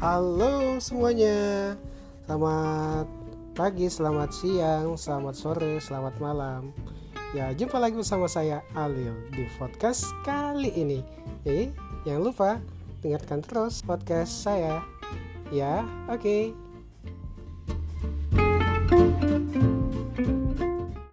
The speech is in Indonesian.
Halo semuanya. Selamat pagi, selamat siang, selamat sore, selamat malam. Ya jumpa lagi bersama saya Alil di podcast kali ini. Eh jangan lupa dengarkan terus podcast saya. Ya oke. okay.